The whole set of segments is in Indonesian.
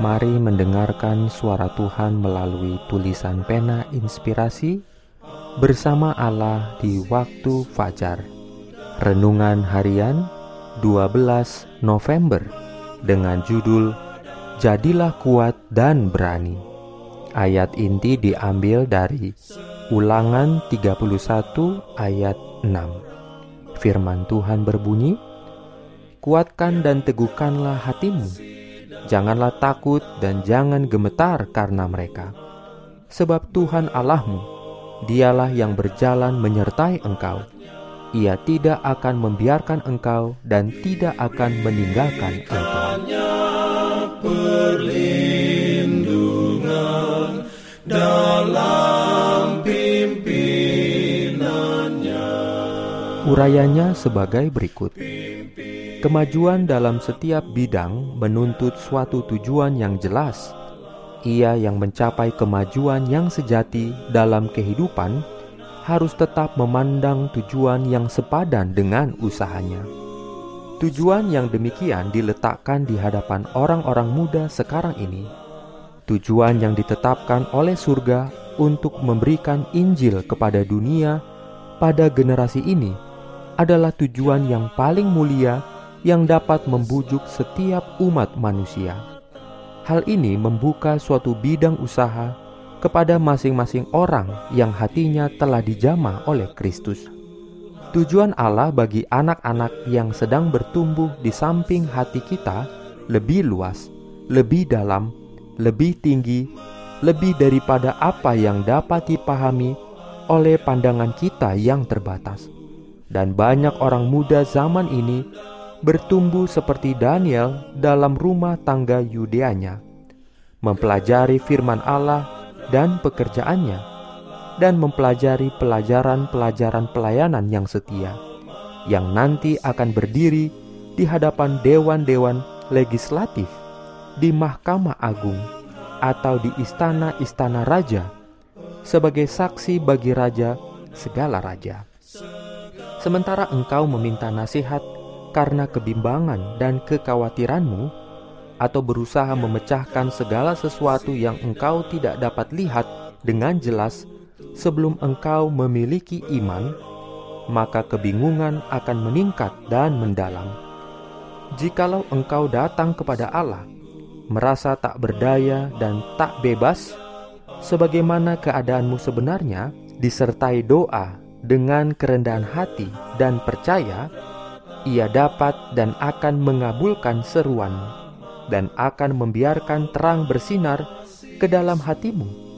Mari mendengarkan suara Tuhan melalui tulisan pena inspirasi bersama Allah di waktu fajar. Renungan harian 12 November dengan judul Jadilah kuat dan berani. Ayat inti diambil dari Ulangan 31 ayat 6. Firman Tuhan berbunyi, Kuatkan dan teguhkanlah hatimu Janganlah takut dan jangan gemetar karena mereka. Sebab Tuhan Allahmu, dialah yang berjalan menyertai engkau. Ia tidak akan membiarkan engkau dan tidak akan meninggalkan engkau. Urayanya sebagai berikut. Kemajuan dalam setiap bidang menuntut suatu tujuan yang jelas. Ia yang mencapai kemajuan yang sejati dalam kehidupan harus tetap memandang tujuan yang sepadan dengan usahanya. Tujuan yang demikian diletakkan di hadapan orang-orang muda sekarang ini. Tujuan yang ditetapkan oleh surga untuk memberikan Injil kepada dunia pada generasi ini adalah tujuan yang paling mulia yang dapat membujuk setiap umat manusia. Hal ini membuka suatu bidang usaha kepada masing-masing orang yang hatinya telah dijamah oleh Kristus. Tujuan Allah bagi anak-anak yang sedang bertumbuh di samping hati kita lebih luas, lebih dalam, lebih tinggi, lebih daripada apa yang dapat dipahami oleh pandangan kita yang terbatas. Dan banyak orang muda zaman ini bertumbuh seperti Daniel dalam rumah tangga Yudeanya, mempelajari firman Allah dan pekerjaannya, dan mempelajari pelajaran-pelajaran pelayanan yang setia, yang nanti akan berdiri di hadapan dewan-dewan legislatif, di Mahkamah Agung, atau di istana-istana raja, sebagai saksi bagi raja segala raja. Sementara engkau meminta nasihat karena kebimbangan dan kekhawatiranmu, atau berusaha memecahkan segala sesuatu yang engkau tidak dapat lihat dengan jelas sebelum engkau memiliki iman, maka kebingungan akan meningkat dan mendalam. Jikalau engkau datang kepada Allah, merasa tak berdaya dan tak bebas, sebagaimana keadaanmu sebenarnya, disertai doa dengan kerendahan hati dan percaya, ia dapat dan akan mengabulkan seruanmu dan akan membiarkan terang bersinar ke dalam hatimu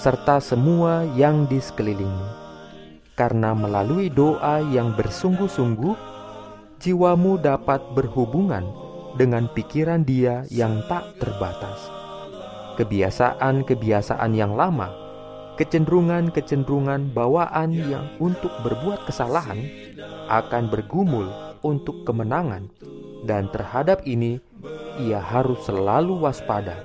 serta semua yang di sekelilingmu. Karena melalui doa yang bersungguh-sungguh, jiwamu dapat berhubungan dengan pikiran Dia yang tak terbatas. Kebiasaan-kebiasaan yang lama, kecenderungan-kecenderungan bawaan yang untuk berbuat kesalahan akan bergumul untuk kemenangan, dan terhadap ini ia harus selalu waspada,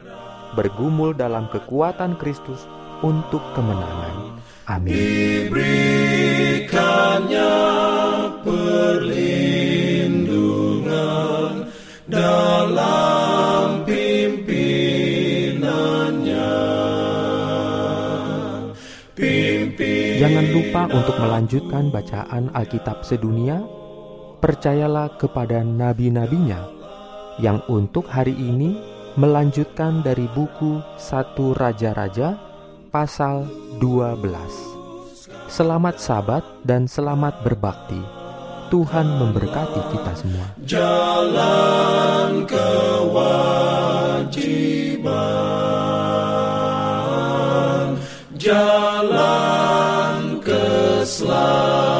bergumul dalam kekuatan Kristus untuk kemenangan. Amin. Diberikannya perlindungan dalam pimpinannya. Pimpin Jangan lupa untuk melanjutkan bacaan Alkitab sedunia percayalah kepada nabi-nabinya yang untuk hari ini melanjutkan dari buku Satu Raja-Raja pasal 12. Selamat sabat dan selamat berbakti. Tuhan memberkati kita semua. Jalan kewajiban, jalan keselamatan.